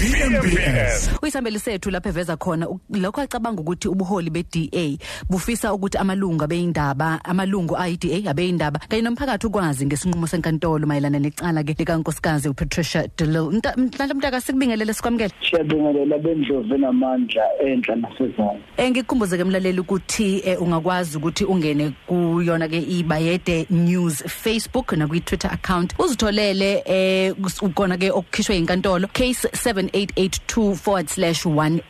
VMBS Uyisambeli sethu lapha eveza khona u- lokho acabanga ukuthi ubuholi beDA bufisa ukuthi amalungu abeindaba amalungu ayiDA abeindaba kanye nomphakathi ukwazi ngesinqumo senkantolo mayelana necala ke likankosikazi uPatricia de Lille. Mta- Mhlawumbe mntaka sikubingelele sikwamukele. siyabingelela bendlovu enamandla enhla nasezantsi Eh ngikukhumbuze ke mlaleli ukuthi eh, ungakwazi ukuthi ungene kuyona ke ibayede news Facebook na kwi Twitter account uzitholele eh ukona ke okukhishwe inkantolo case 0882 forward slash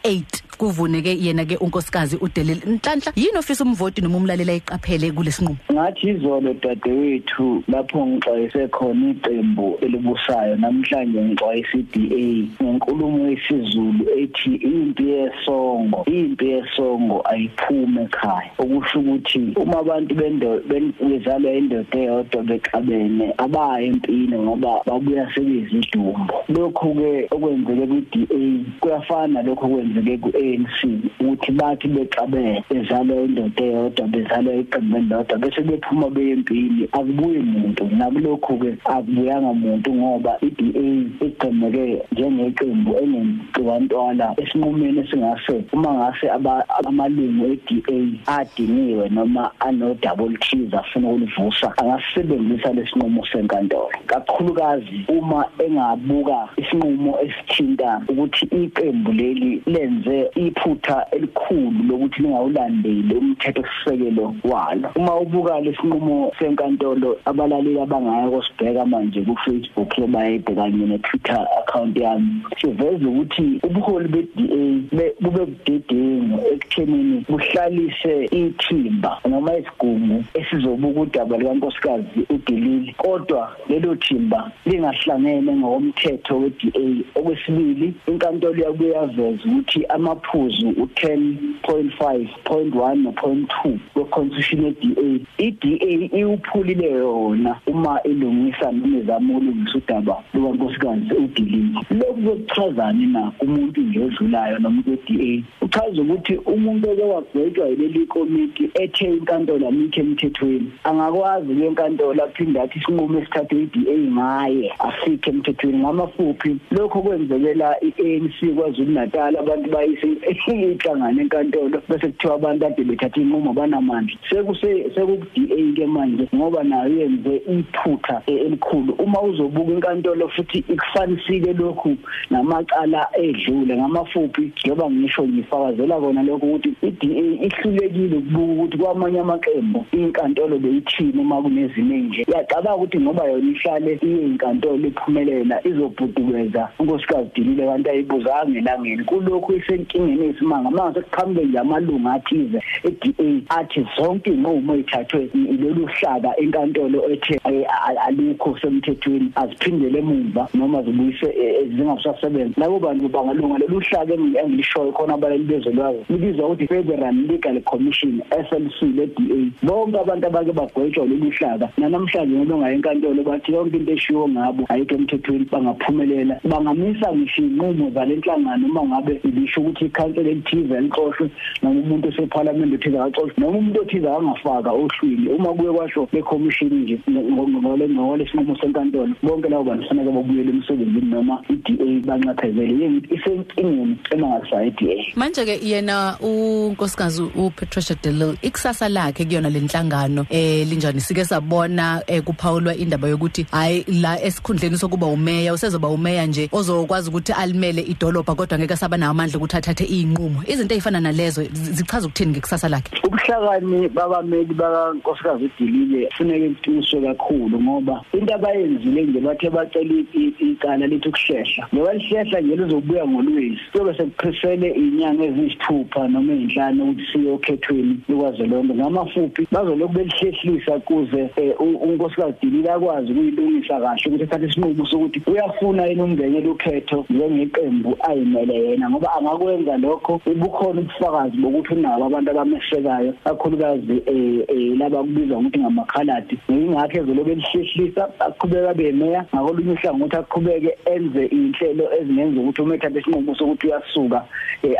18 kuvuneke yena ke unkosikazi udelele nhlanhla. Yini ofisa umvoti noma umlalela iqaphele kulesinqumo ngathi izolo dadewethu lapho ngixwayise khona iqembu elibusayo namhlanje ngixwayise iDA ngenkulumo yesiZulu ethi impi yesongo impi yesongo ayiphume ekhaya. Okusho ukuthi uma abantu bezalwa indoda eyodwa bexabene abaya empini ngoba babuya sebezidumbu. Lokhu-ke okwenzeke kwi-da kuyafana nalokhu okwenzeke ku-a. ku-ANC ukuthi bathi bexabene bezalwa indoda eyodwa bezalwa iqembu elilodwa bese bephuma beyempini akubuyi muntu nakulokhu ke akubuyanga muntu ngoba i-DA igcemeke njengeqembu enenhlwantwala esinqumeni esingase uma ngase aba- amalungu e-DA adiniwe noma ano double T's afuna ukulivusa angasebenzisa lesinqumo senkantolo. Kakhulukazi uma engabuka isinqumo esithinta ukuthi iqembu leli lenze iphutha elikhulu lokuthi lingawulandeli umthetho sisekelo walo. Uma ubuka lesinqumo senkantolo abalaleli abangaya kosibheka manje ku Facebook lebayede kanye ne Twitter account yami siveza ukuthi ubuholi be-DA be- bube budedengu ekuthenini buhlalise ithimba noma isigungu esizobuka udaba likankosikazi uDelile kodwa lelo thimba lingahlangene ngokomthetho we-DA okwesibili inkantolo yabuye yaveza ukuthi amaphuzu u10.5.1 no.2 we-constitution ye-DA i-DA iwuphulile yona uma ilungisa noma izama ukulungisa udaba lukankosikazi uDelile lokhu kuchazani na kumuntu nje odlulayo noma kwe-DA uchaza ukuthi umuntu oke wagwetshwa yileli komiti ethe inkantolo amikho emthethweni. Angakwazi le nkantolo aphinde athi isinqumo esithathwe i-DA ngaye asikho emthethweni. Ngamafuphi? Lokho kwenzekela i-ANC kwaZulu Natal abantu bayise ihlangana enkantolo bese kuthiwa abantu ade bethatha inqumo banamandla. Sekuse seku-DA ke manje ngoba nayo yenze iphutha e- elikhulu. Uma uzobuka inkantolo futhi ikufanisile lokhu namacala edlule. Ngamafuphi? Njengoba ngisho ngifakazela kona lokho. Ukuthi i-DA ihlulekile ukubuka ukuthi kwamanye amaqembu inkantolo beyithini uma kunezimo enje yacabanga ukuthi ngoba yona ihlale iye inkantolo iphumelela izobhudukeza unkosikazi Dilile kanti ayibuzanga elangeni. Kulokhu isenkingeni esimanga manje kuqhamuke nje amalunga athize e-DA athi zonke inqumo ezithathwe lolu hlaka enkantolo ethe eh, a- alikho semthethweni aziphindele emuva noma zibuyise eh, zingasasebenzi labo bantu bangalunga lolu hlaka engi- engilishoyo khona abalali bezolwazi libizwa ukuthi Federal Legal Commission SLC le-DA bonke abantu abake bagwetshwa lolu hlaka. Nanamhlanje ngoba ngayenkantolo bathi yonke into eshiwo ngabo ayikho emthethweni bangaphumelela. Bangamisa ngisho inqumo zalenhlangano uma ngabe ilisho ukuthi ikhansela elithize elixoshwe noma umuntu osephalamende othize akaxoshwe noma umuntu othize angafaka ohlwini. Uma kuye kwasho le-commission nje ngole sinqumo senkantolo bonke labo bantu kufanele babuyele emsebenzini noma i-DA bancaphezele yengithi isenkingeni emangalisayo i-DA manje ke yena unkosikazi uPatricia de Lille ikusasa lakhe kuyona lenhlangano eh linjani? Sike sabona eh, kuphawulwa indaba yokuthi hayi la esikhundleni sokuba umeya usezoba umeya nje ozokwazi ukuthi alimele idolobha kodwa ngeke saba nawo amandla ukuthi athathe izinqumo izinto ezifana nalezo zi- zichaza ukuthini ngekusasa lakhe? Ubuhlakani babameli bakankosikazi uDilile kufuneka iqiniswe kakhulu ngoba into abayenzile nje bathe bacela i- i- icala lithi ukuhlehla. Ngoba lihlehla nje lizobuya ngolwezi kuyobe sekuphisele inyanga eziyisithupha noma ezinhlanu ukuthi siye okhethweni lukazolonke ngamafuphi bazolokhu belihlehlisa kuze eh, u- unkosikazi Dilile akwazi ukuyilungisa kahle ukuthi athathe isinqumo sokuthi uyafuna yini ukungenela ukhetho njengeqembu ayimele yena ngoba angakwenza ukwenzela lokho. Bukhona ubufakazi bokuthi unabo abantu abamesekayo kakhulukazi eh laba kubizwa ukuthi ngamakhaladi. Ingakho ezolobe elihlehlisa aqhubeka bemeya. Ngakolunye uhlangothi aqhubeke enze inhlelo ezingenza ukuthi uma ethatha isinqumo sokuthi uyasuka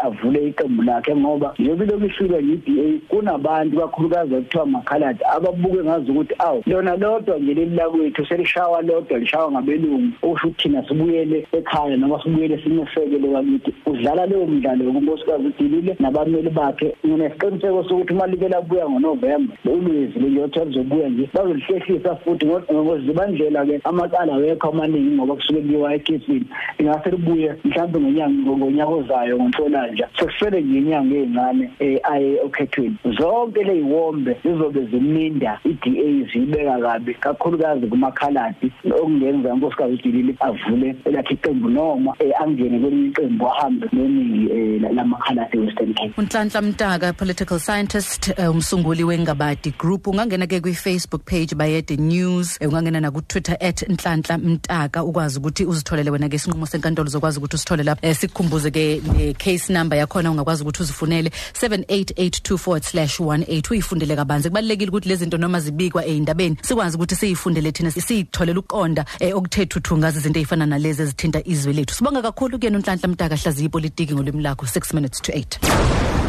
avule iqembu lakhe. Ngoba njengoba lokhu ifika yi-DA kunabantu kakhulukazi ekuthiwa makhaladi ababuke ngazi ukuthi awu lona lodwa nje leli lakwethu selishawa lodwa lishawa ngabelungu. Okusho ukuthi thina sibuyele ekhaya noma sibuyele simesekele kwakithi udlala leyo mdlalo yokunkosikazi udilile nabameli bakhe. Nginesiqiniseko sokuthi uma like labuya ngonovemba ulwezi lenjotha lizobuya nje bazolihlehlisa futhi ngozibandlela-ke amacala awekho amaningi ngoba kusuke kuyiwa ekhethini ingase libuye mhlawumbe ngonyanga ngonyaka ozayo ngonhlolanja sekusele nje inyanga ey'ncane um aye okhethweni zonke leyiwombe zizobe ziminda i-da ziyibeka kabi kakhulukazi kumakhaladi. Okungenza unkosikazi udilile avule elakhe iqembu noma um angene kwelinye iqembu ahambe neningi um lamakhaladi e-western cape. Unhlanhla mtaka political scientist uh, umsunguli wengabadi group. Ungangena ke kwi-facebook page bayede news uh, ungangena nakutwitter at nhlanhla mtaka ukwazi ukuthi uzitholele wena ke isinqumo senkantolo zokwazi ukuthi usithole lapha uh, sikhumbuze ke ne-case number yakhona ungakwazi ukuthi uzifunele 78824/18 uyifundele kabanzi. Kubalekile ukuthi lezi zinto noma zibikwa eindabeni sikwazi ukuthi siyifundele thina siyitholela ukuqonda eh, okuthe thuthu ngazi izinto ezifana nalezi ezithinta izwe lethu. Sibonga kakhulu kuyena unhlanhla mtaka hlaziya ipolitiki ngolimi lakho 6 minutes to 8